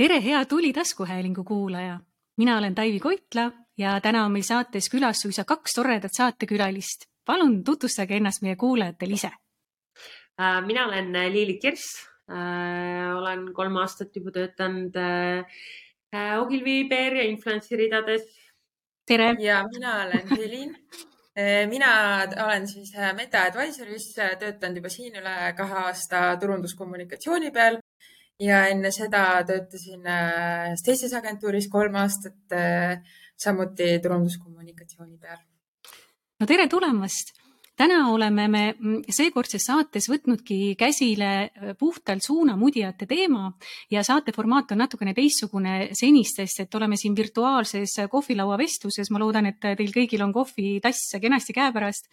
tere, hea Tuli taskuhäälingu kuulaja. mina olen Taivi Koitla ja täna on meil saates külas suisa kaks toredat saatekülalist. palun tutvustage ennast meie kuulajatele ise. Äh, mina olen äh, Liili Kirss. Äh, olen kolm aastat juba töötanud Ogilvy PR ja influencer ridades. tere. ja mina olen Helin mina olen siis Meta Advisoris töötanud juba siin üle kahe aasta turunduskommunikatsiooni peal ja enne seda töötasin äh, teises agentuuris kolm aastat äh, samuti turunduskommunikatsiooni peal. no tere tulemast täna oleme me mm, seekordses saates võtnudki käsile äh, puhtalt suunamudjate teema ja saate formaat on natukene teistsugune senistest, et oleme siin virtuaalses kohvilaua vestluses. ma loodan, et teil kõigil on kohvitass kenasti käepärast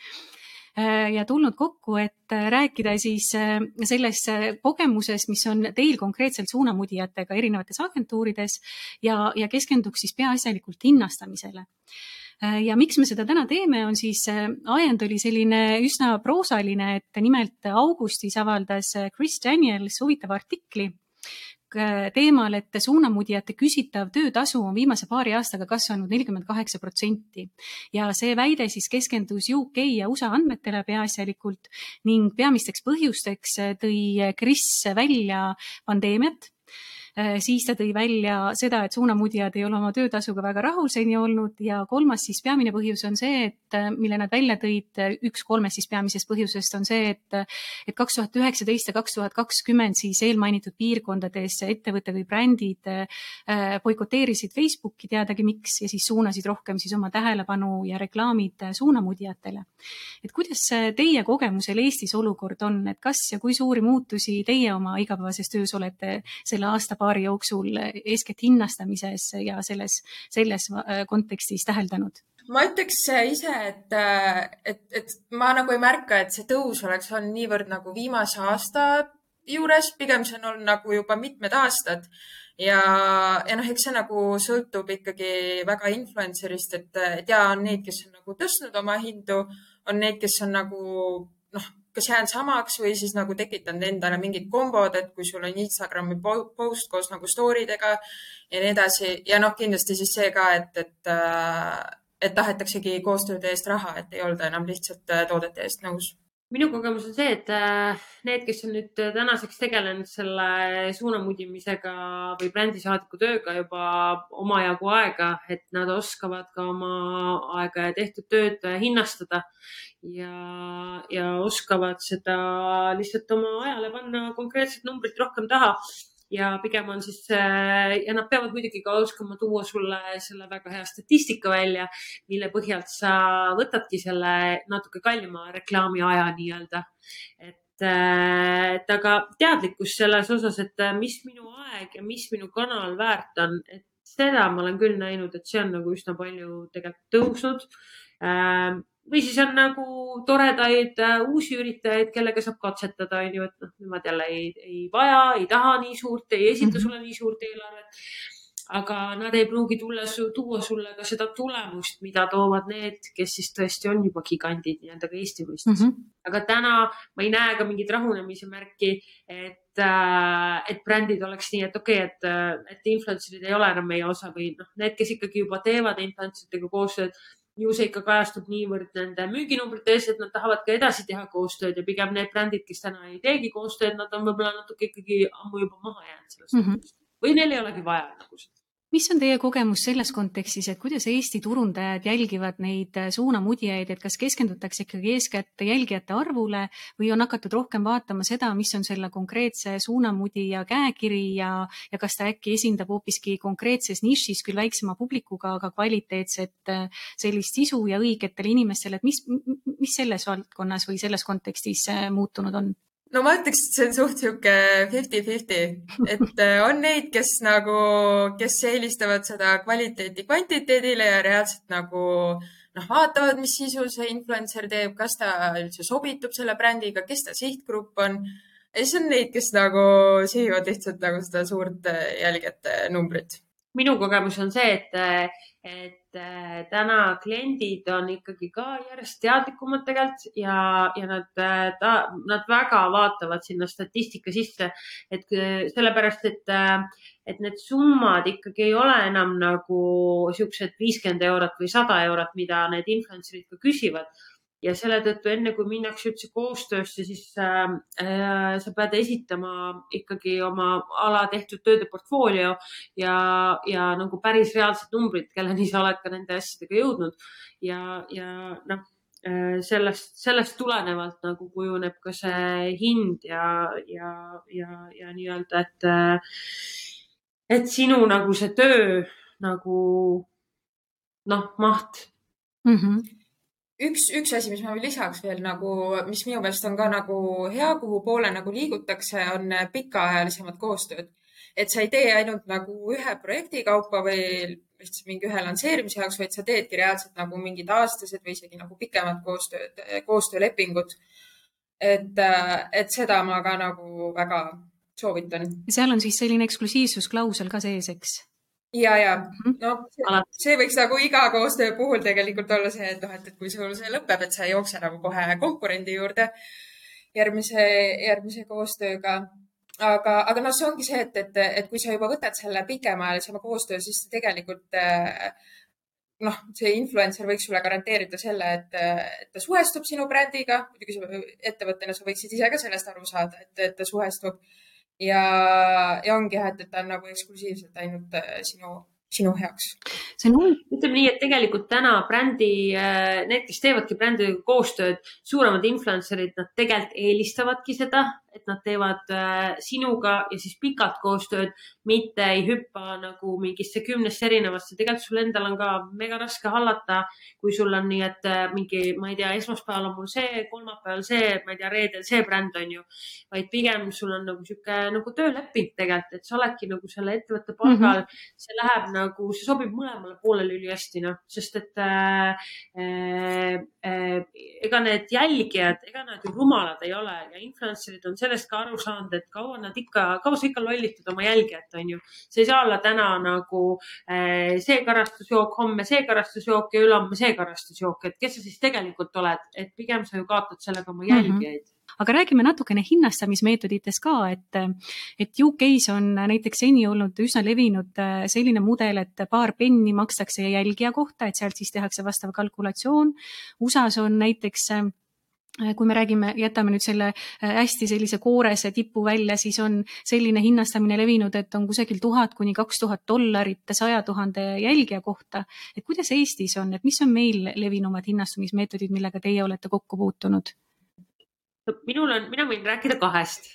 ja tulnud kokku, et äh, rääkida siis äh, sellest kogemusest, mis on teil konkreetselt suunamudijatega erinevates agentuurides ja, ja keskenduks siis peaasjalikult hinnastamisele. Ja miks me seda täna teeme, on siis ajend oli selline üsna proosaline, et nimelt augustis avaldas Chris Daniels huvitava artikli Äh, teemal, et suunamudjate küsitav töötasu on viimase paari aastaga kasvanud nelikümmend kaheksa protsenti. Ja see väide siis keskendus UK ja USA andmetele peaasjalikult ning peamisteks põhjusteks tõi Chris välja pandeemiat. Äh, siis ta tõi välja seda, et suunamudjad ei ole oma töötasuga väga rahul seni olnud ja kolmas siis peamine põhjus on see, et äh, mille nad välja tõid, üks kolmest siis peamisest põhjusest on see, et et kaks tuhat üheksateist ja kaks tuhat kakskümmend siis eelmainitud piirkondades ettevõtted või brändid äh, boikoteerisid Facebooki, teadagi miks, ja siis suunasid rohkem siis oma tähelepanu ja reklaamid suunamudjatele. et kuidas teie kogemusel Eestis olukord on, et kas ja kui suuri muutusi teie oma igapäevases töös olete selle aasta paari jooksul eeskätt hinnastamises ja selles, selles äh, kontekstis täheldanud? ma ütleks ise, et, äh, et, et ma nagu ei märka, et see tõus oleks olnud niivõrd nagu viimase aasta juures, pigem see on olnud nagu juba mitmed aastad ja, ja noh, eks see nagu sõltub ikkagi väga influencer'ist, et, et ja on neid, kes on nagu tõstnud oma hindu, on neid, kes on nagu kas jään samaks või siis nagu tekitanud endale mingid kombod, et kui sul on Instagrami post koos nagu story dega ja nii edasi. Ja noh, kindlasti siis see ka, et, et, äh, et tahetaksegi koostööde eest raha, et ei olda enam lihtsalt äh, toodete eest nõus. Minu kogemus on see, et äh, need, kes on nüüd tänaseks tegelenud selle suunamudimisega või brändisaadiku tööga juba omajagu aega, et nad oskavad ka oma aega ja tehtud tööd hinnastada ja, ja oskavad seda lihtsalt oma ajale panna konkreetset numbrit rohkem taha ja pigem on siis äh, ja nad peavad muidugi ka oskama tuua sulle selle väga hea statistika välja, mille põhjalt sa võtadki selle natuke kallima reklaami aja nii-öelda. et, äh, et aga teadlikkus selles osas, et äh, mis minu aeg ja mis minu kanal väärt on, et seda ma olen küll näinud, et see on nagu üsna palju tegelikult tõusnud või siis on nagu toredaid äh, uusi üritajaid, kellega saab katsetada, on ju, et noh, nemad jälle ei, ei vaja, ei taha nii suurt, ei esita mhm. sulle nii suurt eelarvet. aga nad ei pruugi tulla, tuua sulle ka seda tulemust, mida toovad need, kes siis tõesti on juba gigandid nii-öelda ka Eesti mõistes mm. -hmm. aga täna ma ei näe ka mingit rahunemise märki, et äh, et brändid oleks nii, et okei okay,, et, äh, et influencer'id ei ole enam meie osa või noh, need, kes ikkagi juba teevad influencer itega koostööd ju see ikka kajastub niivõrd nende müüginumbrites, et nad tahavad ka edasi teha koostööd ja pigem need brändid, kes täna ei teegi koostööd, nad on võib-olla natuke ikkagi ammu juba maha jäänud sellest mm -hmm. või neil ei olegi vaja nagu seda mis on teie kogemus selles kontekstis, et kuidas Eesti turundajad jälgivad neid äh, suunamudjaid, et kas keskendutakse ikkagi eeskätt jälgijate arvule või on hakatud rohkem vaatama seda, mis on selle konkreetse suunamudija käekiri ja, ja kas ta äkki esindab hoopiski konkreetses nišis küll väiksema publikuga, aga kvaliteetset äh, sellist sisu ja õigetele inimestele, et mis, mis selles valdkonnas või selles kontekstis äh, muutunud on? No ma ütleks, et see on suht sihuke fifty-fifty, et äh, on neid, kes nagu, kes eelistavad seda kvaliteeti kvantiteedile ja reaalselt nagu noh, vaatavad, mis sisu see influencer teeb, kas ta üldse sobitub selle brändiga, kes ta sihtgrupp on. ja siis on neid, kes nagu sihivad lihtsalt nagu seda suurt äh, jälgijate numbrit. minu kogemus on see, et, et äh, täna kliendid on ikkagi ka järjest teadlikumad tegelikult ja, ja nad, ta, nad väga vaatavad sinna statistika sisse, et sellepärast, et, et need summad ikkagi ei ole enam nagu siuksed viiskümmend eurot või sada eurot, mida need influencer'id ka küsivad ja selle tõttu enne kui minnakse üldse koostöösse, siis äh, äh, sa pead esitama ikkagi oma ala tehtud tööde portfoolio ja, ja nagu päris reaalsed numbrid, kelleni sa oled ka nende asjadega jõudnud ja, ja noh äh, sellest, sellest tulenevalt nagu kujuneb ka see hind ja, ja, ja, ja nii-öelda, et, äh, et sinu nagu see töö nagu noh, maht mm. -hmm üks, üks asi, mis ma lisaks veel nagu, mis minu meelest on ka nagu hea, kuhu poole nagu liigutakse, on pikaajalisemad koostööd. et sa ei tee ainult nagu ühe projekti kaupa või lihtsalt mingi ühe lansseerimise jaoks, vaid sa teedki reaalselt nagu mingid aastased või isegi nagu pikemad koostööd, koostöölepingud. et, et seda ma ka nagu väga soovitan. seal on siis selline eksklusiivsusklausel ka sees, eks? Ja, ja mhm. no see võiks nagu iga koostöö puhul tegelikult olla see, et noh, et, et kui sul see lõpeb, et sa ei jookse nagu kohe konkurendi juurde järgmise, järgmise koostööga. aga, aga noh, see ongi see, et, et, et kui sa juba võtad selle pikemaajalisema koostöö, siis tegelikult eh, noh, see influencer võiks sulle garanteerida selle, et, ta suhestub sinu brändiga. muidugi ettevõttena sa võiksid ise ka sellest aru saada, et ta suhestub ja, ja ongi jah, et, et ta on nagu eksklusiivselt ainult äh, sinu, sinu heaks. see on, ütleme nii, et tegelikult täna brändi, äh, need, kes teevadki brändiga koostööd, suuremad influencer'id, nad tegelikult eelistavadki seda, et nad teevad äh, sinuga ja siis pikalt koostööd, mitte ei hüppa nagu mingisse kümnesse erinevasse. tegelikult sul endal on ka mega raske hallata, kui sul on nii, et äh, mingi, ma ei tea, esmaspäeval on mul see, kolmapäeval see, ma ei tea, reedel see bränd on ju, vaid pigem sul on nagu sihuke nagu tööleping tegelikult, et sa oledki nagu selle ettevõtte palgal mm. -hmm. see läheb nagu, see sobib mõlemale poolele ülihästi, noh, sest et äh, äh, äh, ega need jälgijad, ega nad ju rumalad ei ole ja influencer'id on sellest ka aru saanud, et kaua nad ikka, kaua sa ikka lollitad oma jälgijat, on ju. see ei saa olla täna nagu äh, see karastusjook, homme see karastusjook ja ülehomme see karastusjook, et kes sa siis tegelikult oled, et pigem sa ju kaotad sellega oma mhm. jälgijaid mm. -hmm aga räägime natukene hinnastamismeetoditest ka, et, et UK-s on näiteks seni olnud üsna levinud äh, selline mudel, et paar penni makstakse jälgija kohta, et sealt siis tehakse vastav kalkulatsioon. USA-s on näiteks Äh, kui me räägime, jätame nüüd selle äh, hästi sellise koorese tipu välja, siis on selline hinnastamine levinud, et on kusagil tuhat kuni kaks tuhat dollarit saja tuhande jälgija kohta. et kuidas Eestis on, et mis on meil levinumad hinnastamismeetodid, millega teie olete kokku puutunud? minul on, mina võin rääkida kahest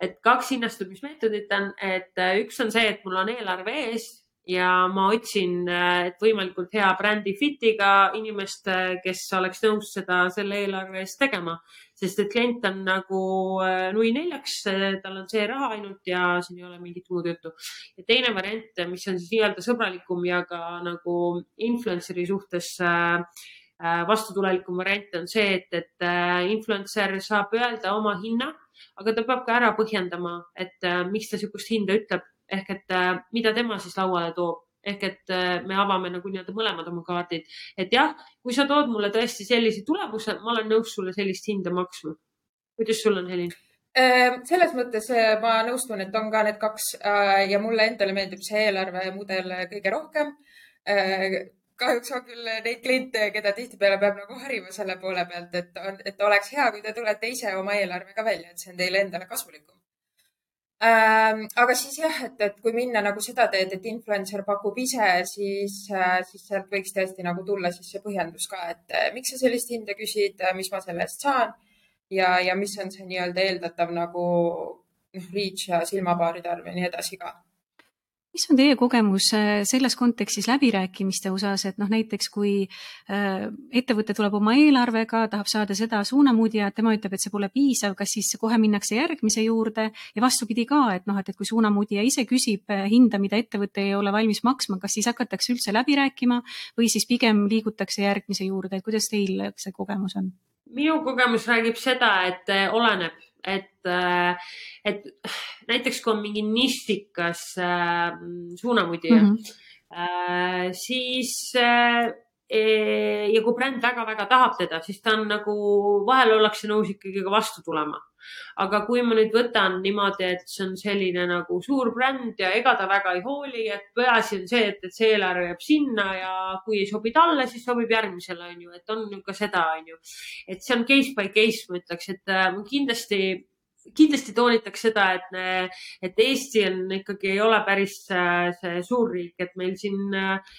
et kaks hinnastamismeetodit on, et äh, üks on see, et mul on eelarve ees ja ma otsin, äh, et võimalikult hea brändi fit'iga inimest, äh, kes oleks nõus seda selle eelarve eest tegema, sest et klient on nagu äh, nui neljaks, tal on see raha ainult ja siin ei ole mingit muud juttu. ja teine variant, mis on siis nii-öelda sõbralikum ja ka nagu influencer'i suhtes vastutulelikum variant on see, et, et influencer saab öelda oma hinna, aga ta peab ka ära põhjendama, et miks ta niisugust hinda ütleb ehk et äh, mida tema siis lauale toob ehk et äh, me avame nagu nii-öelda mõlemad oma kaardid, et jah, kui sa tood mulle tõesti sellise tulemuse, ma olen nõus sulle sellist hinda maksma. kuidas sul on, Helin? Äh, selles mõttes ma nõustun, et on ka need kaks ja mulle endale meeldib see eelarvemudel kõige rohkem. kahjuks on küll neid kliente, keda tihtipeale peab nagu harima selle poole pealt, et et oleks hea, kui te tulete ise oma eelarvega välja, et see on teile endale kasulikum Ähm, aga siis jah, et, et kui minna nagu seda teed, et influencer pakub ise, siis, äh, siis sealt võiks tõesti nagu tulla siis see põhjendus ka, et äh, miks sa sellist hinda küsid, äh, mis ma selle eest saan ja, ja mis on see nii-öelda eeldatav nagu noh, reach ja silmapaaride arv ja nii edasi ka mis on teie kogemus äh, selles kontekstis läbirääkimiste osas, et noh, näiteks kui äh, ettevõte tuleb oma eelarvega, tahab saada seda suunamudja, tema ütleb, et see pole piisav, kas siis kohe minnakse järgmise juurde ja vastupidi ka, et noh, et, et kui suunamudja ise küsib äh, hinda, mida ettevõte ei ole valmis maksma, kas siis hakatakse üldse läbi rääkima või siis pigem liigutakse järgmise juurde, et kuidas teil see kogemus on? minu kogemus räägib seda, et oleneb et, äh, et näiteks kui on mingi nišikas äh, suunamudija mm, -hmm. siis ja kui bränd väga-väga tahab teda, siis ta on nagu, vahel ollakse nõus ikkagi ka vastu tulema. aga kui ma nüüd võtan niimoodi, et see on selline nagu suur bränd ja ega ta väga ei hooli, et peaasi on see, et, et see eelarve jääb sinna ja kui ei sobi talle, siis sobib järgmisele, on ju, et on ka seda, on ju. et see on case by case, ma ütleks, et äh, kindlasti kindlasti toonitaks seda, et, et Eesti on ikkagi, ei ole päris äh, see suurriik, et meil siin äh,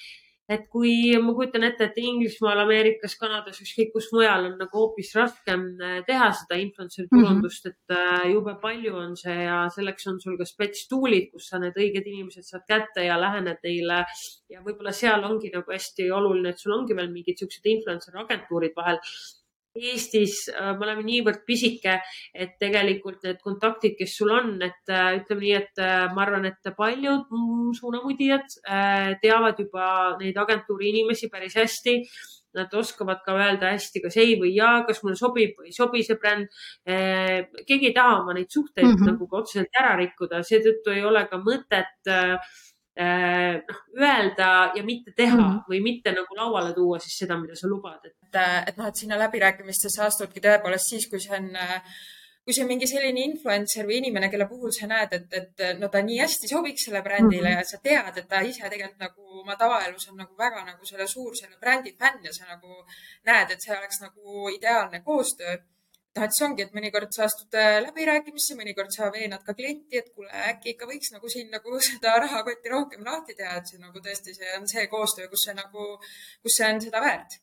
et kui ma kujutan ette, et Inglismaal, Ameerikas, Kanadas, ükskõik kus mujal on nagu hoopis raskem äh, teha seda influencer mhm. turundust mm, -hmm. et äh, jube palju on see ja selleks on sul ka spets tool'id, kus sa need õiged inimesed saad kätte ja lähened neile. ja võib-olla seal ongi nagu hästi oluline, et sul ongi veel mingid siuksed influencer agentuurid vahel Eestis äh, me oleme niivõrd pisike, et tegelikult need kontaktid, kes sul on, et äh, ütleme nii, et äh, ma arvan, et paljud suunamudijad teavad juba neid agentuuri inimesi päris hästi. Nad oskavad ka öelda hästi, kas ei või jaa, kas mulle sobib või ei sobi see bränd. keegi ei taha oma neid suhteid mm -hmm. nagu ka otseselt ära rikkuda, seetõttu ei ole ka mõtet noh, öelda ja mitte teha mm -hmm. või mitte nagu lauale tuua siis seda, mida sa lubad, et et, et noh, et sinna läbirääkimistesse astudki tõepoolest siis, kui see on, kui see on mingi selline influencer või inimene, kelle puhul sa näed, et, et no ta nii hästi sobiks selle brändile mm -hmm. ja sa tead, et ta ise tegelikult nagu oma tavaelus on nagu väga nagu selle suur selle brändi fänn ja sa nagu näed, et see oleks nagu ideaalne koostöö et see ongi, et mõnikord sa astud äh, läbirääkimisse, mõnikord sa veenad ka klienti, et kuule, äkki ikka võiks nagu siin nagu seda rahakotti rohkem lahti teha, et see nagu tõesti, see on see koostöö, kus see nagu, kus see on seda väärt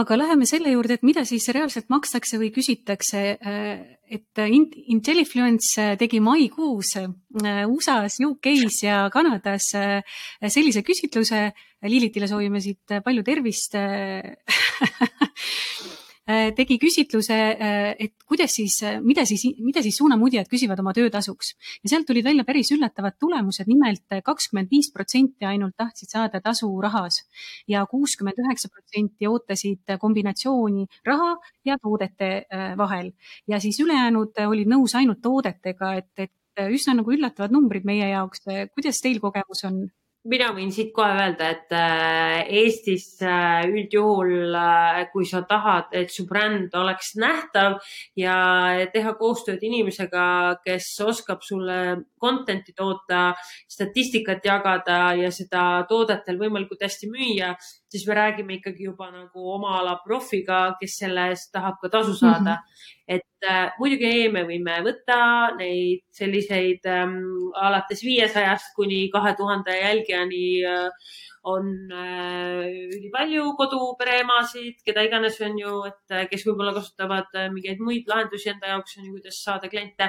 aga läheme selle juurde, et mida siis reaalselt makstakse või küsitakse. Äh, et Intellifluence tegi maikuus äh, USA-s, UK-s ja Kanadas äh, sellise küsitluse. Lilitile soovime siit palju tervist Äh, tegi küsitluse, äh, et kuidas siis, äh, mida siis, mida siis suunamudjad küsivad oma töötasuks ja sealt tulid välja päris üllatavad tulemused, nimelt kakskümmend viis protsenti ainult tahtsid saada tasu rahas ja kuuskümmend üheksa protsenti ootasid kombinatsiooni raha ja toodete vahel ja siis ülejäänud olid nõus ainult toodetega, et, et üsna nagu üllatavad numbrid meie jaoks. kuidas teil kogemus on? Mina võin siit kohe öelda, et äh, Eestis äh, üldjuhul, äh, kui sa tahad, et su bränd oleks nähtav ja teha koostööd inimesega, kes oskab sulle content'i toota, statistikat jagada ja seda toodetel võimalikult hästi müüa, siis me räägime ikkagi juba nagu oma ala profiga, kes selle eest tahab ka tasu saada mm. -hmm. et äh, muidugi me võime võtta neid selliseid ähm, alates viiesajast kuni kahe tuhande jälgijani äh, on äh, ülipalju kodupereemasid, keda iganes on ju, et äh, kes võib-olla kasutavad äh, mingeid muid lahendusi enda jaoks on ju, kuidas saada kliente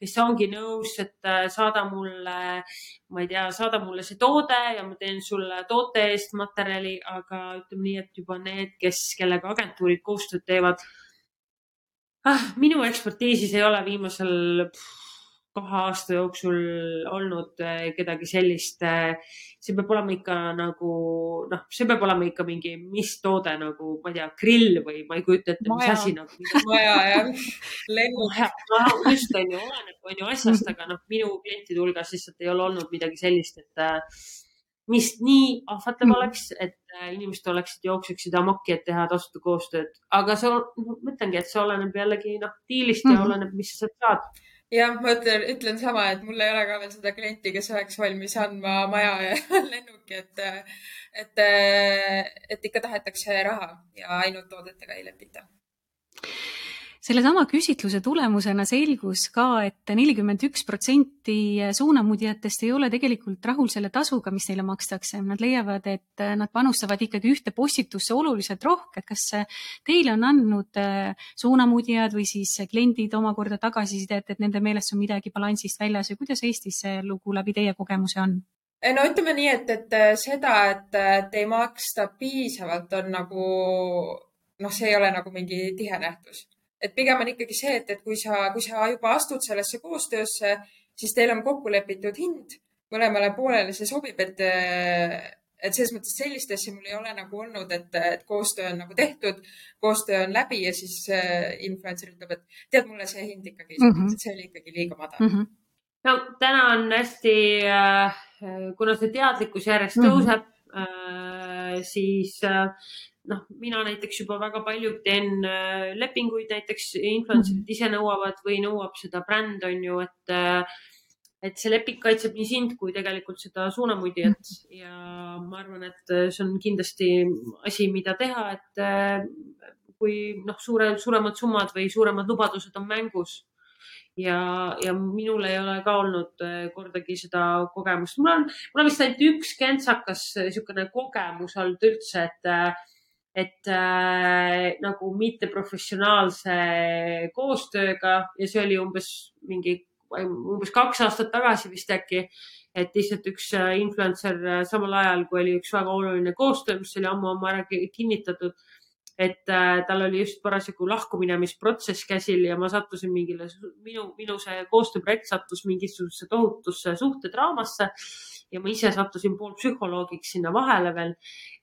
kes ongi nõus, et äh, saada mulle, ma ei tea, saada mulle see toode ja ma teen sulle toote eest materjali, aga ütleme nii, et juba need, kes, kellega agentuurid koostööd teevad ah,. minu ekspertiisis ei ole viimasel pff, kahe aasta jooksul olnud eh, kedagi sellist. Eh, see peab olema ikka nagu noh, see peab olema ikka mingi, mis toode nagu, ma ei tea, grill või ma ei kujuta ette, mis asi nagu. maja jah, lennuk. just on ju, oleneb on ju asjast, aga noh, minu klientide hulgas lihtsalt ei ole olnud midagi sellist, et eh, mis nii ahvatlev mm. oleks, et inimesed oleksid, jookseksid amokki, et teha tasuta koostööd. aga see, mõtlengi, et see oleneb jällegi noh, diilist ja mm -hmm. oleneb, mis sa sealt saad jah, ma ütlen, ütlen sama, et mul ei ole ka veel seda klienti, kes oleks valmis andma maja ja lennuki, et, et, et ikka tahetakse raha ja ainult toodetega ei lepita sellesama küsitluse tulemusena selgus ka et, et nelikümmend üks protsenti suunamudjatest ei ole tegelikult rahul selle tasuga, mis neile makstakse. Nad leiavad, et nad panustavad ikkagi ühte postitusse oluliselt rohkem. kas teile on andnud äh, suunamudjad või siis kliendid omakorda tagasisidet, et nende meelest on midagi balansist väljas ja kuidas Eestis see lugu läbi teie kogemuse on? no ütleme nii, et, et seda, et, et ei maksta piisavalt, on nagu noh, see ei ole nagu mingi tihe nähtus et pigem on ikkagi see, et, et kui sa, kui sa juba astud sellesse koostöösse, siis teil on kokku lepitud hind, mõlemale poolele see sobib, et, et selles mõttes sellist asja mul ei ole nagu olnud, et, et koostöö on nagu tehtud, koostöö on läbi ja siis äh, influencer ütleb, et tead, mulle see hind ikkagi mm, -hmm. et see oli ikkagi liiga madal mm. -hmm no täna on hästi äh,, kuna see teadlikkus järjest mhm. tõuseb mm, -hmm. äh, siis äh, noh, mina näiteks juba väga palju teen äh, lepinguid, näiteks influencer'id mhm. ise nõuavad või nõuab seda bränd, on ju, et äh, et see leping kaitseb nii sind kui tegelikult seda suunamudijat mhm. ja ma arvan, et see on kindlasti asi, mida teha, et äh, kui noh, suure, suuremad summad või suuremad lubadused on mängus ja, ja minul ei ole ka olnud kordagi seda kogemust. mul on, mul on vist ainult üks kentsakas niisugune kogemus olnud üldse, et et äh, nagu mitteprofessionaalse koostööga ja see oli umbes mingi, umbes kaks aastat tagasi vist äkki. et lihtsalt üks äh, influencer äh, samal ajal, kui oli üks väga oluline koostöö, mis oli ammu ammu ära kinnitatud, et äh, tal oli just parasjagu lahkuminemisprotsess käsil ja ma sattusin mingile, minu, minu see koostööprojekt sattus mingisugusesse tohutusse suhtedraamasse ja ma ise sattusin poolpsühholoogiks sinna vahele veel.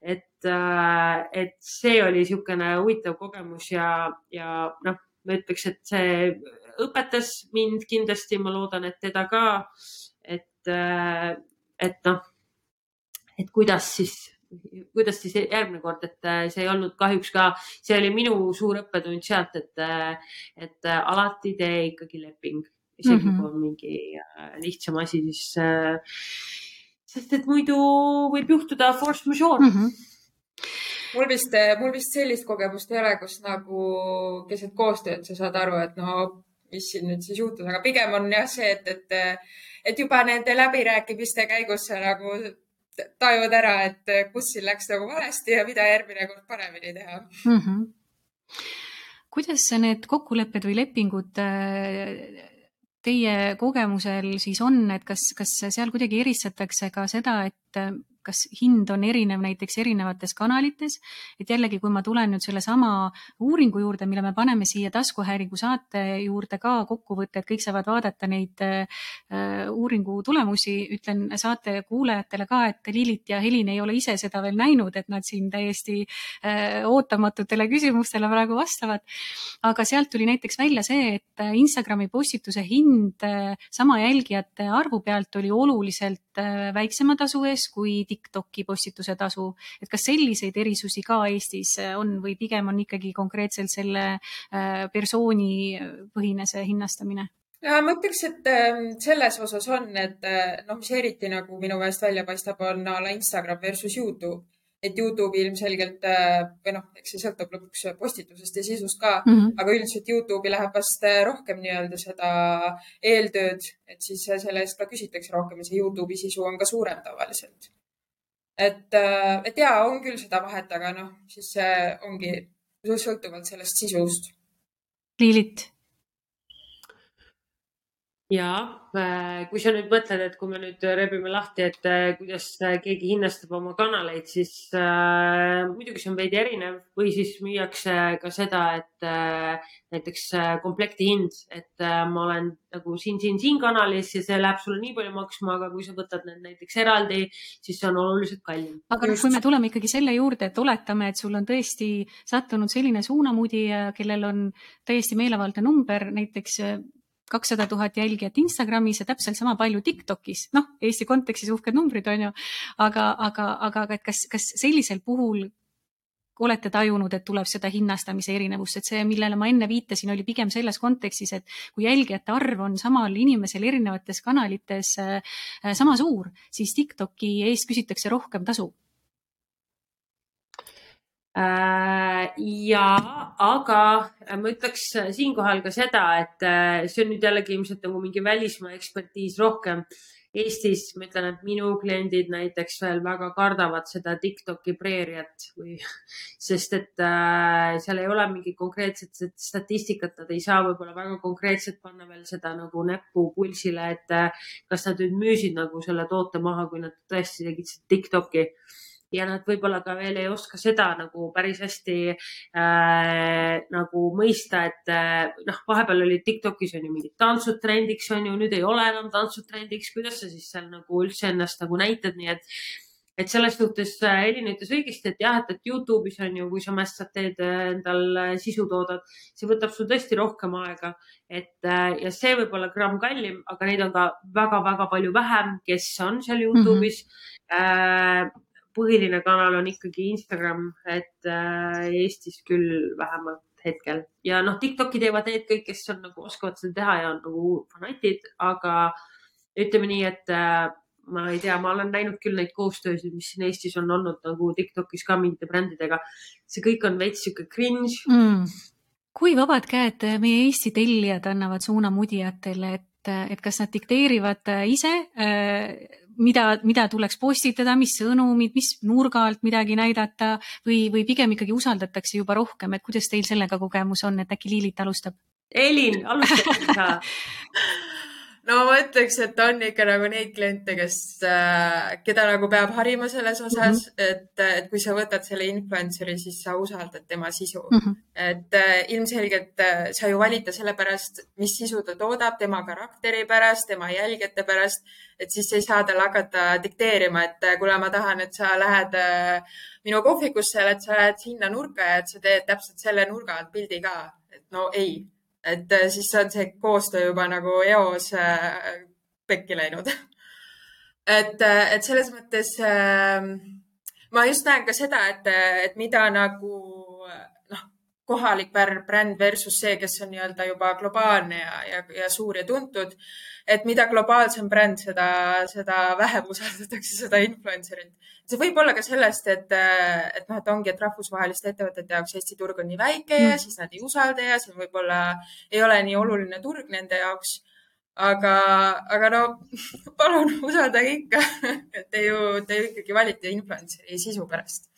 et, äh, et see oli niisugune huvitav kogemus ja, ja noh, ma ütleks, et see õpetas mind kindlasti, ma loodan, et teda ka. et, äh, et noh, et kuidas siis kuidas siis järgmine kord, et äh, see ei olnud kahjuks ka, see oli minu suur õppetund sealt, et, et alati tee ikkagi leping, isegi mm -hmm. kui on mingi lihtsam asi, siis sest et muidu võib juhtuda force majeure mm. -hmm mul vist, mul vist sellist kogemust ei ole, kus nagu keset koostööd sa saad aru, et no mis siin nüüd siis juhtus, aga pigem on jah see, et, et, et juba nende läbirääkimiste käigus sa nagu tajuvad ära, et kus siin läks nagu valesti ja mida järgmine kord paremini teha mm. -hmm. kuidas need kokkulepped või lepingud teie kogemusel siis on, et kas, kas seal kuidagi eristatakse ka seda, et kas hind on erinev näiteks erinevates kanalites, et jällegi, kui ma tulen nüüd sellesama uuringu juurde, mille me paneme siia taskuhääringu saate juurde ka kokkuvõtte, et kõik saavad vaadata neid äh, uuringu tulemusi, ütlen saate kuulajatele ka, et Liilit ja Helin ei ole ise seda veel näinud, et nad siin täiesti äh, ootamatutele küsimustele praegu vastavad. aga sealt tuli näiteks välja see, et Instagrami postituse hind äh, sama jälgijate arvu pealt oli oluliselt väiksema tasu ees kui TikToki postituse tasu, et kas selliseid erisusi ka Eestis äh, on või pigem on ikkagi konkreetselt selle äh, persooni põhine see hinnastamine? ja ma ütleks, et ähm, selles osas on, et äh, noh, mis eriti nagu minu meelest välja paistab, on a la Instagram versus Youtube et Youtube'i ilmselgelt või noh, eks see sõltub lõpuks postitusest ja sisust ka mm, -hmm. aga üldiselt Youtube'i läheb vast rohkem nii-öelda seda eeltööd, et siis selle eest ka küsitakse rohkem ja see Youtube'i sisu on ka suurem tavaliselt et, äh, et jaa, on küll seda vahet, aga noh, siis see ongi sõltuvalt sellest sisust. Liilit ja äh, kui sa nüüd mõtled, et kui me nüüd rebime lahti, et äh, kuidas äh, keegi hinnastab oma kanaleid, siis äh, muidugi see on veidi erinev või siis müüakse ka seda, et äh, näiteks komplekti hind, et äh, ma olen nagu siin, siin, siin kanalis ja see läheb sulle nii palju maksma, aga kui sa võtad need näiteks eraldi, siis see on oluliselt kallim. aga noh, kui me tuleme ikkagi selle juurde, et oletame, et sul on tõesti sattunud selline suunamudija, kellel on täiesti meelevaldne number, näiteks kakssada tuhat jälgijat Instagramis ja täpselt sama palju Tiktokis, noh, Eesti kontekstis uhked numbrid on ju, aga, aga, aga, aga et kas, kas sellisel puhul olete tajunud, et tuleb seda hinnastamise erinevust, et see, millele ma enne viitasin, oli pigem selles kontekstis, et kui jälgijate arv on samal inimesel erinevates kanalites äh, sama suur, siis Tiktoki eest küsitakse rohkem tasu ja, aga ma ütleks siinkohal ka seda, et äh, see on nüüd jällegi ilmselt nagu mingi välismaa ekspertiis rohkem. Eestis ma ütlen, et minu kliendid näiteks veel väga kardavad seda Tiktoki preeriat või, sest et äh, seal ei ole mingit konkreetset statistikat, nad ei saa võib-olla väga konkreetselt panna veel seda nagu näppu pulsile, et äh, kas nad nüüd müüsid nagu selle toote maha, kui nad tõesti tegid Tiktoki ja nad võib-olla ka veel ei oska seda nagu päris hästi äh, nagu mõista, et äh, noh, vahepeal olid Tiktokis on ju mingid tantsud trendiks on ju, nüüd ei ole enam tantsud trendiks, kuidas sa siis seal nagu üldse ennast nagu näitad, nii et et selles suhtes Helin ütles õigesti, et jah, et, et Youtube'is on ju, kui sa mässad, teed endal sisu toodad, see võtab sul tõesti rohkem aega, et ja see võib olla gramm kallim, aga neid on ka väga-väga palju vähem, kes on seal Youtube'is. Mm. -hmm põhiline kanal on ikkagi Instagram, et äh, Eestis küll vähemalt hetkel ja noh, Tiktoki teevad need kõik, kes on nagu oskavad seda teha ja on nagu fanatid, aga ütleme nii, et äh, ma ei tea, ma olen näinud küll neid koostöösid, mis siin Eestis on olnud nagu Tiktokis ka mingite brändidega. see kõik on veits sihuke cringe mm. kui vabad käed meie Eesti tellijad annavad suuna mudijatele, et, et kas nad dikteerivad ise äh, mida, mida tuleks postitada, mis sõnumid, mis nurga alt midagi näidata või, või pigem ikkagi usaldatakse juba rohkem, et kuidas teil sellega kogemus on, et äkki Liilit alustab? Elin, alustab sa no ma ütleks, et on ikka nagu neid kliente, kes, äh, keda nagu peab harima selles osas mm, -hmm. et, et kui sa võtad selle influencer'i, siis sa usaldad tema sisu mm. -hmm. et äh, ilmselgelt äh, sa ju valid ta sellepärast, mis sisu ta toodab, tema karakteri pärast, tema jälgijate pärast, et siis ei saa talle hakata dikteerima, et kuule, ma tahan, et sa lähed minu kohvikusse, et sa lähed sinna nurka ja et sa teed täpselt selle nurga alt pildi ka. et no ei et äh, siis on see koostöö juba nagu eos äh, pekki läinud. et, äh, et selles mõttes ähm, ma just näen ka seda, et, et mida nagu noh, kohalik bränd versus see, kes on nii-öelda juba globaalne ja, ja, ja suur ja tuntud. Et mida globaalsem bränd, seda, seda vähem usaldatakse seda influencer'it see võib olla ka sellest, et, et noh, et ongi, et rahvusvaheliste ettevõtete jaoks Eesti turg on nii väike ja mm. siis nad ei usalda ja see võib-olla ei ole nii oluline turg nende jaoks. aga, aga no palun usaldage ikka, et te ju, te ju ikkagi valite influencer'i sisu pärast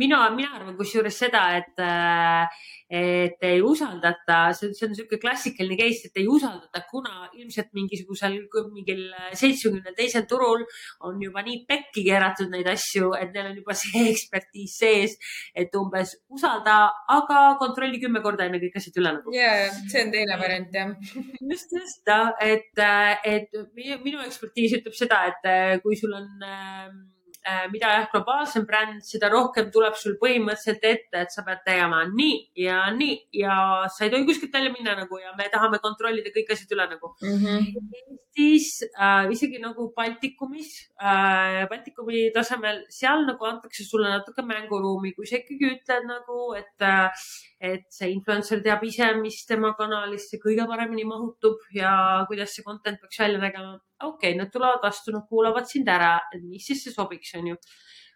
mina, mina arvan kusjuures seda, et, äh, et ei usaldata, see, on niisugune klassikaline case, et ei usaldata, kuna ilmselt mingisugusel, mingil seitsmekümnel teisel turul on juba nii pekki keeratud neid asju, et neil on juba see ekspertiis sees, et umbes usalda, aga kontrolli kümme korda enne kõik asjad üle nagu. ja, ja see on teine variant jah. just, just, et, et minu ekspertiis ütleb seda, et kui sul on Äh, mida jah, globaalsem bränd, seda rohkem tuleb sul põhimõtteliselt ette, et sa pead tegema nii ja nii ja sa ei tohi kuskilt välja minna nagu ja me tahame kontrollida kõik asjad üle nagu mm. -hmm. Eestis äh, isegi nagu Baltikumis äh,, Baltikumi tasemel, seal nagu antakse sulle natuke mänguruumi, kui sa ikkagi ütled nagu, et äh, et see influencer teab ise, mis tema kanalisse kõige paremini mahutub ja kuidas see content peaks välja nägema. okei okay,, nad tulevad vastu, nad kuulavad sind ära, et mis siis see sobiks, on ju.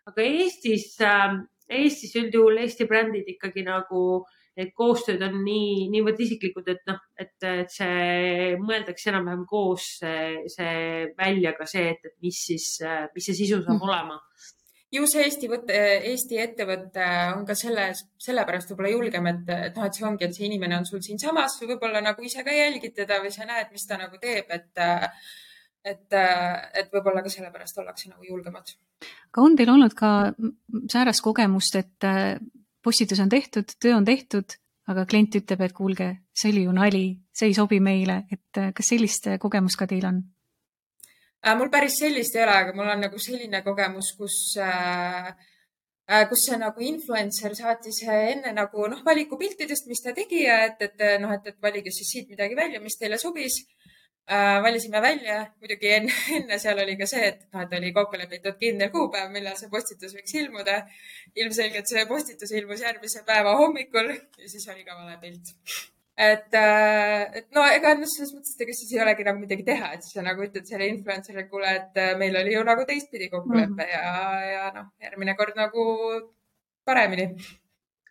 aga Eestis äh,, Eestis üldjuhul Eesti brändid ikkagi nagu need koostööd on nii, niivõrd isiklikud, et noh, et, see mõeldakse enam-vähem koos see, see välja ka see, et, et mis siis, mis see sisu saab mm. olema ju see Eesti võte, Eesti ettevõte on ka selle, sellepärast võib-olla julgem, et, et noh, et see ongi, et see inimene on sul siinsamas, võib-olla nagu ise ka jälgid teda või sa näed, mis ta nagu teeb, et, et, et võib-olla ka sellepärast ollakse nagu julgemad. aga on teil olnud ka säärast kogemust, et postitus on tehtud, töö on tehtud, aga klient ütleb, et kuulge, see oli ju nali, see ei sobi meile, et kas sellist kogemust ka teil on? Äh, mul päris sellist ei ole, aga mul on nagu selline kogemus, kus äh, äh, kus see nagu influencer saatis enne nagu noh, valikupiltidest, mis ta tegi ja et, et noh, et, et valige siis siit midagi välja, mis teile sobis äh,. valisime välja, muidugi enne, enne seal oli ka see, et noh, et oli kokku lepitud kindel kuupäev, millal see postitus võiks ilmuda. ilmselgelt see postitus ilmus järgmise päeva hommikul ja siis oli ka vale pilt et, äh, et no ega noh, selles mõttes, et ega siis ei olegi nagu midagi teha, et siis sa nagu ütled selle influencer'ile, kuule, et äh, meil oli ju nagu teistpidi kokkulepe mm -hmm. ja, ja noh, järgmine kord nagu paremini.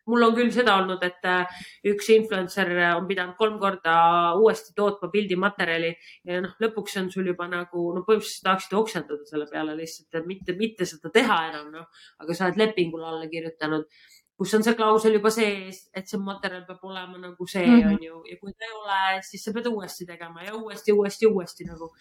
Mul on küll seda olnud, et äh, üks influencer on pidanud kolm korda uuesti tootma pildimaterjali ja noh, lõpuks on sul juba nagu, no põhimõtteliselt tahaksid oksendada selle peale lihtsalt, et mitte, mitte seda teha enam, noh, aga sa oled lepingule alla kirjutanud kus on see klausel juba sees, et see materjal peab olema nagu see mm, -hmm. on ju, ja kui ta ei ole, siis sa pead uuesti tegema ja uuesti, uuesti, uuesti nagu.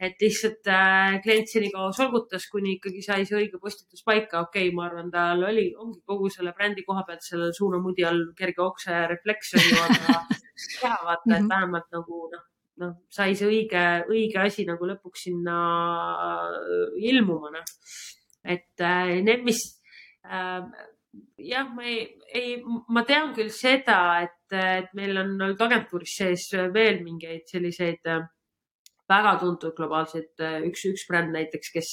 et lihtsalt äh, klient senikaua solgutas, kuni ikkagi sai see õige postitus paika, okei okay,, ma arvan, tal oli, ongi kogu selle brändi koha pealt sellel suunamudi all kerge okse refleks on ju, aga hea vaata, et mhm. vähemalt nagu noh, noh, sai see õige, õige asi nagu lõpuks sinna äh, ilmuma, noh et need, mis jah, ma ei, ei, ma tean küll seda, et, et meil on olnud agentuuris sees veel mingeid selliseid väga tuntud globaalseid, üks, üks bränd näiteks, kes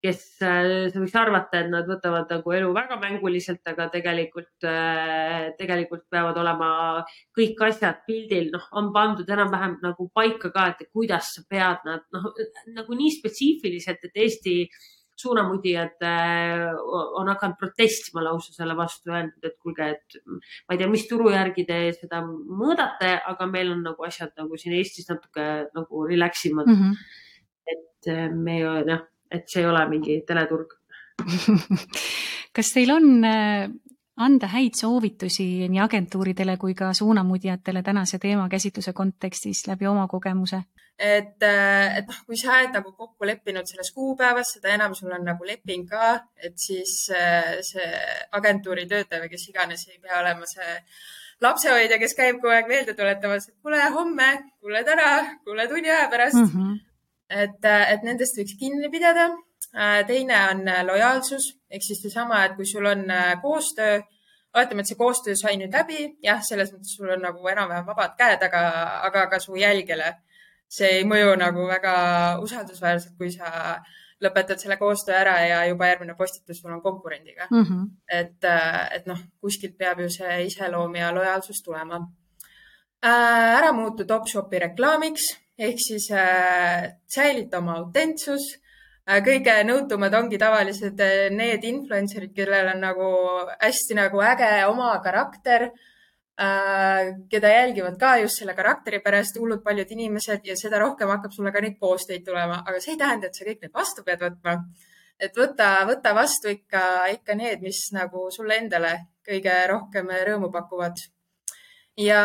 kes äh, sa võiks arvata, et nad võtavad nagu elu väga mänguliselt, aga tegelikult, äh, tegelikult peavad olema kõik asjad pildil, noh, on pandud enam-vähem nagu paika ka, et kuidas sa pead nad, noh, nagu nii spetsiifiliselt, et Eesti suunamudijad äh, on hakanud protestima lausa selle vastu, öelnud, et kuulge, et ma ei tea, mis turu järgi te seda mõõdate, aga meil on nagu asjad nagu siin Eestis natuke nagu relax imad mm. -hmm. et me noh et see ei ole mingi teleturg kas teil on äh, anda häid soovitusi nii agentuuridele kui ka suunamudjatele tänase teemakäsitluse kontekstis läbi oma kogemuse? et, äh, et noh, kui sa oled nagu kokku leppinud selles kuupäevas, seda enam sul on nagu leping ka, et siis äh, see agentuuri töötaja või kes iganes ei pea olema see lapsehoidja, kes käib kogu aeg meelde tuletamas, et kuule homme, kuule täna, kuule tunni aja pärast mm. -hmm et, et nendest võiks kinni pidada. Äh, teine on äh, lojaalsus ehk siis seesama, et kui sul on äh, koostöö, oletame, et see koostöö sai nüüd läbi, jah, selles mõttes sul on nagu enam-vähem vabad käed, aga, aga ka su jälgele see ei mõju nagu väga usaldusväärselt, kui sa lõpetad selle koostöö ära ja juba järgmine postitus sul on konkurendiga mm. -hmm. et, et noh, kuskilt peab ju see iseloom ja lojaalsus tulema. ära muutu Topshopi reklaamiks ehk siis äh, säilita oma autentsus. Kõige nõutumad ongi tavaliselt äh, need influencer'id, kellel on nagu hästi nagu äge oma karakter äh,, keda jälgivad ka just selle karakteri pärast hullult paljud inimesed ja seda rohkem hakkab sulle ka neid post eid tulema, aga see ei tähenda, et sa kõik need vastu pead võtma. et võta, võta vastu ikka, ikka need, mis nagu sulle endale kõige rohkem rõõmu pakuvad ja,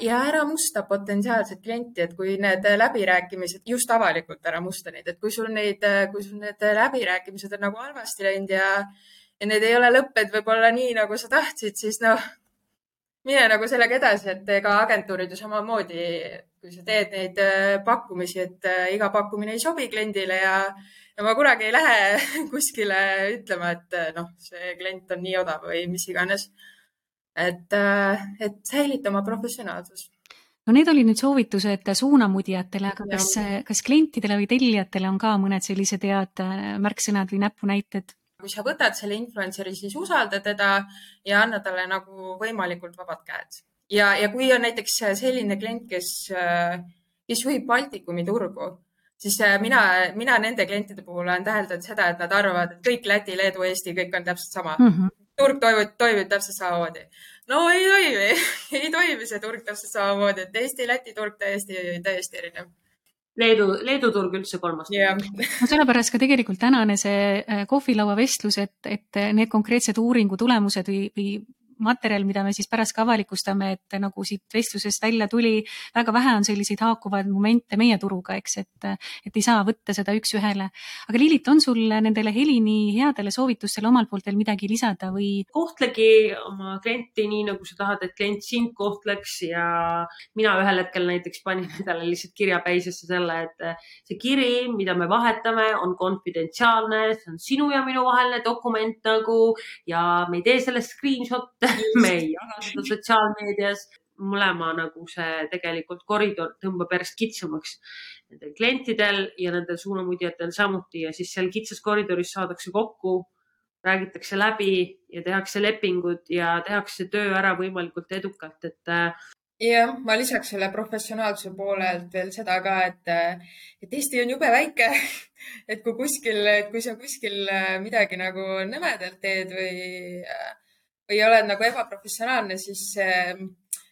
ja ära musta potentsiaalset klienti, et kui need läbirääkimised, just avalikult ära musta neid, et kui sul neid, kui sul need läbirääkimised on nagu halvasti läinud ja, ja need ei ole lõppenud võib-olla nii, nagu sa tahtsid, siis noh, mine nagu sellega edasi, et ega agentuurid ju samamoodi, kui sa teed neid äh, pakkumisi, et äh, iga pakkumine ei sobi kliendile ja, ja ma kunagi ei lähe kuskile ütlema, et äh, noh, see klient on nii odav või mis iganes et, äh, et säilita oma professionaalsus no need olid nüüd soovitused suunamudjatele, aga kas, kas klientidele või tellijatele on ka mõned sellised head äh, märksõnad või näpunäited? kui sa võtad selle influencer'i, siis usalda teda ja anna talle nagu võimalikult vabad käed. ja, ja kui on näiteks selline klient, kes, äh, kes juhib Baltikumi turgu, siis mina, mina nende klientide puhul olen täheldanud seda, et nad arvavad, et kõik Läti, Leedu, Eesti, kõik on täpselt sama mm. -hmm turg toimib, toimib täpselt samamoodi. no ei toimi ei toimi see turg täpselt samamoodi, et Eesti-Läti turg täiesti, täiesti erinev. Leedu, Leedu turg üldse kolmas yeah.. no sellepärast ka tegelikult tänane see äh, kohvilaua vestlus, et, et need konkreetsed uuringu tulemused või, või materjal, mida me siis pärast ka avalikustame, et nagu siit vestlusest välja tuli, väga vähe on selliseid haakuvaid momente meie turuga, eks, et, et ei saa võtta seda üks-ühele. aga Lilit, on sul nendele Helini headele soovitustele omalt poolt veel midagi lisada või? kohtlegi oma klienti nii, nagu sa tahad, et klient sind kohtleks ja mina ühel hetkel näiteks panin endale lihtsalt kirjapäisesse selle, et see kiri, mida me vahetame, on konfidentsiaalne, see on sinu ja minu vaheline dokument nagu ja me ei tee sellest screenshot'e me ei jaga seda sotsiaalmeedias. mõlema nagu see tegelikult koridor tõmbab järjest kitsamaks nendel klientidel ja nendel suunamudjatel samuti ja siis seal kitsas koridoris saadakse kokku, räägitakse läbi ja tehakse lepingud ja tehakse töö ära võimalikult edukalt, et jah, ma lisaks selle professionaalsuse poolelt veel seda ka, et, et Eesti on jube väike. et kui kuskil, kui sa kuskil midagi nagu nõmedalt teed või või oled nagu ebaprofessionaalne, siis see,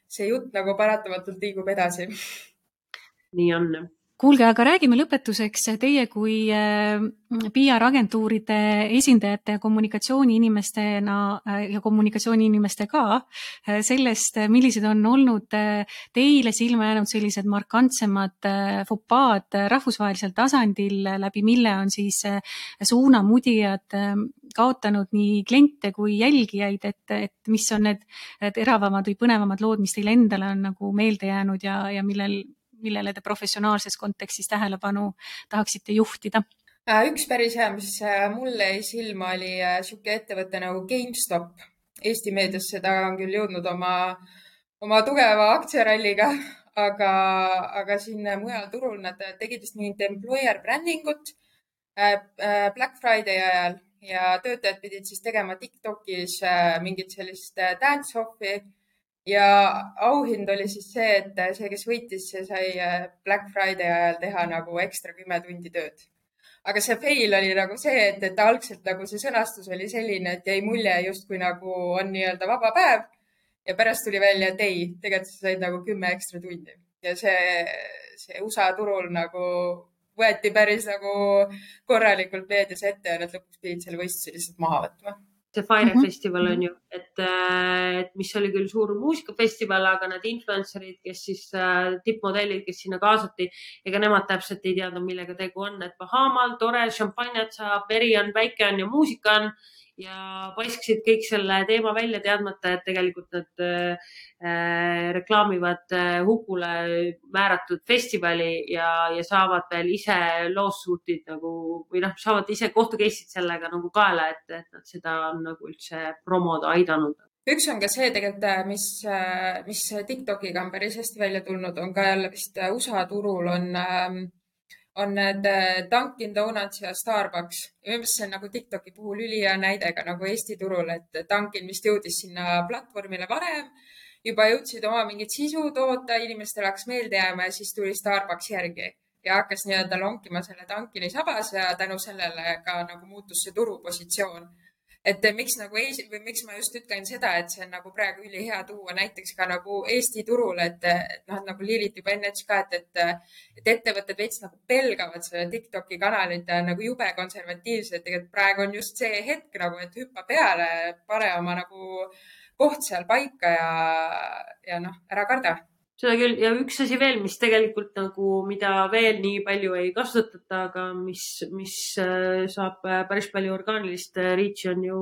see jutt nagu paratamatult liigub edasi. nii on kuulge, aga räägime lõpetuseks teie kui äh, PR-agentuuride esindajate ja kommunikatsiooniinimestena äh, ja kommunikatsiooniinimestega äh, sellest, millised on olnud teile silma jäänud sellised markantsemad fopaad rahvusvahelisel tasandil, läbi mille on siis suunamudijad kaotanud nii kliente kui jälgijaid, et, et mis on need teravamad või põnevamad lood, mis teile endale on nagu meelde jäänud ja, ja millel millele te professionaalses kontekstis tähelepanu tahaksite juhtida? üks päris hea, mis mulle jäi silma, oli niisugune ettevõte nagu GameStop. Eesti meedias seda on küll jõudnud oma, oma tugeva aktsiaralliga, aga, aga siin mujal turul nad tegid vist mingit employer branding ut Black Friday ajal ja töötajad pidid siis tegema Tiktokis mingit sellist dance-off'i ja auhind oli siis see, et see, kes võitis, see sai äh, Black Friday ajal teha nagu ekstra kümme tundi tööd. aga see fail oli nagu see, et, et algselt nagu see sõnastus oli selline, et jäi mulje justkui nagu on nii-öelda vaba päev. Ja pärast tuli välja, et ei, tegelikult sa said nagu kümme ekstra tundi. Ja see, see USA turul nagu võeti päris nagu korralikult meedias ette ja nad lõpuks pidid selle võistluse lihtsalt maha võtma see Fire mm -hmm. festival on ju, et, äh, et mis oli küll suur muusikafestival, aga need influencer'id, kes siis äh, tippmodellid, kes sinna kaasati, ega nemad täpselt ei teadnud, millega tegu on, et Bahamaal tore, šampanjat saab, veri on, päike on ja muusika on ja paiskasid kõik selle teema välja, teadmata, et tegelikult nad äh, äh, reklaamivad äh, hukule määratud festivali ja, ja saavad veel ise lawsuit'id nagu või noh, saavad ise kohtu case'id sellega nagu kaela, et, et nad seda on nagu üldse promoda aidanud. Üks on ka see tegelikult, äh, mis, äh, mis Tiktokiga on päris hästi välja tulnud, on ka jälle vist USA turul on ähm, on need äh, Dunkin Donuts ja Starbucks. minu meelest see on nagu Tiktoki puhul ülihea näide ka nagu Eesti turul, et Dunkin vist jõudis sinna platvormile varem, juba jõudsid oma mingit sisu toota, inimestele hakkas meelde jääma ja siis tuli Starbucks järgi. Ja hakkas nii-öelda lonkima selle Dunkini sabas ja tänu sellele ka nagu muutus see turupositsioon et miks nagu ei, või miks ma just ütlen seda, et see on nagu praegu ülihea tuua näiteks ka nagu Eesti turul, et, et noh, nagu Liilit juba enne ütles ka, et, et, et ettevõtted veits nagu pelgavad seda Tiktoki kanalit ja nagu jube konservatiivsed. tegelikult praegu on just see hetk nagu, et hüppa peale, pane oma nagu koht seal paika ja, ja noh, ära karda seda küll. Ja üks asi veel, mis tegelikult nagu, mida veel nii palju ei kasutata, aga mis, mis äh, saab äh, päris palju orgaanilist äh, reach'i on ju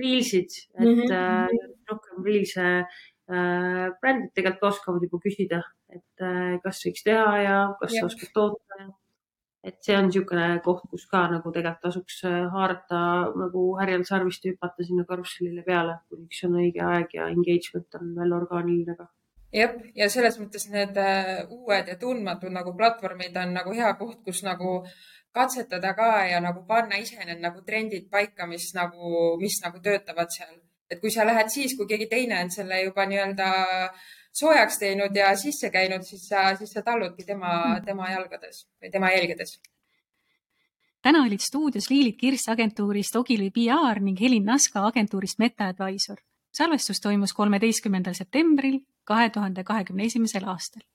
reelsid, et mm -hmm. rohkem reels'e äh, brändid tegelikult oskavad juba küsida, et äh, kas võiks teha ja kas sa oskad toota ja et see on niisugune koht, kus ka nagu tegelikult tasuks haarata nagu härjal sarvist ja hüpata sinna karussellile peale, kuniks on õige aeg ja engagement on veel orgaaniline ka jah, ja selles mõttes need äh, uued ja tundmatud nagu platvormid on nagu hea koht, kus nagu katsetada ka ja nagu panna ise need nagu trendid paika, mis nagu, mis nagu töötavad seal. et kui sa lähed siis, kui keegi teine on selle juba nii-öelda soojaks teinud ja sisse käinud, siis sa, siis sa talludki tema, mhm. tema jalgades või tema jälgedes täna olid stuudios Liilit Kirss agentuurist Ogilvy PR ning Helin Naska agentuurist Meta Advisor salvestus toimus kolmeteistkümnendal septembril kahe tuhande kahekümne esimesel aastal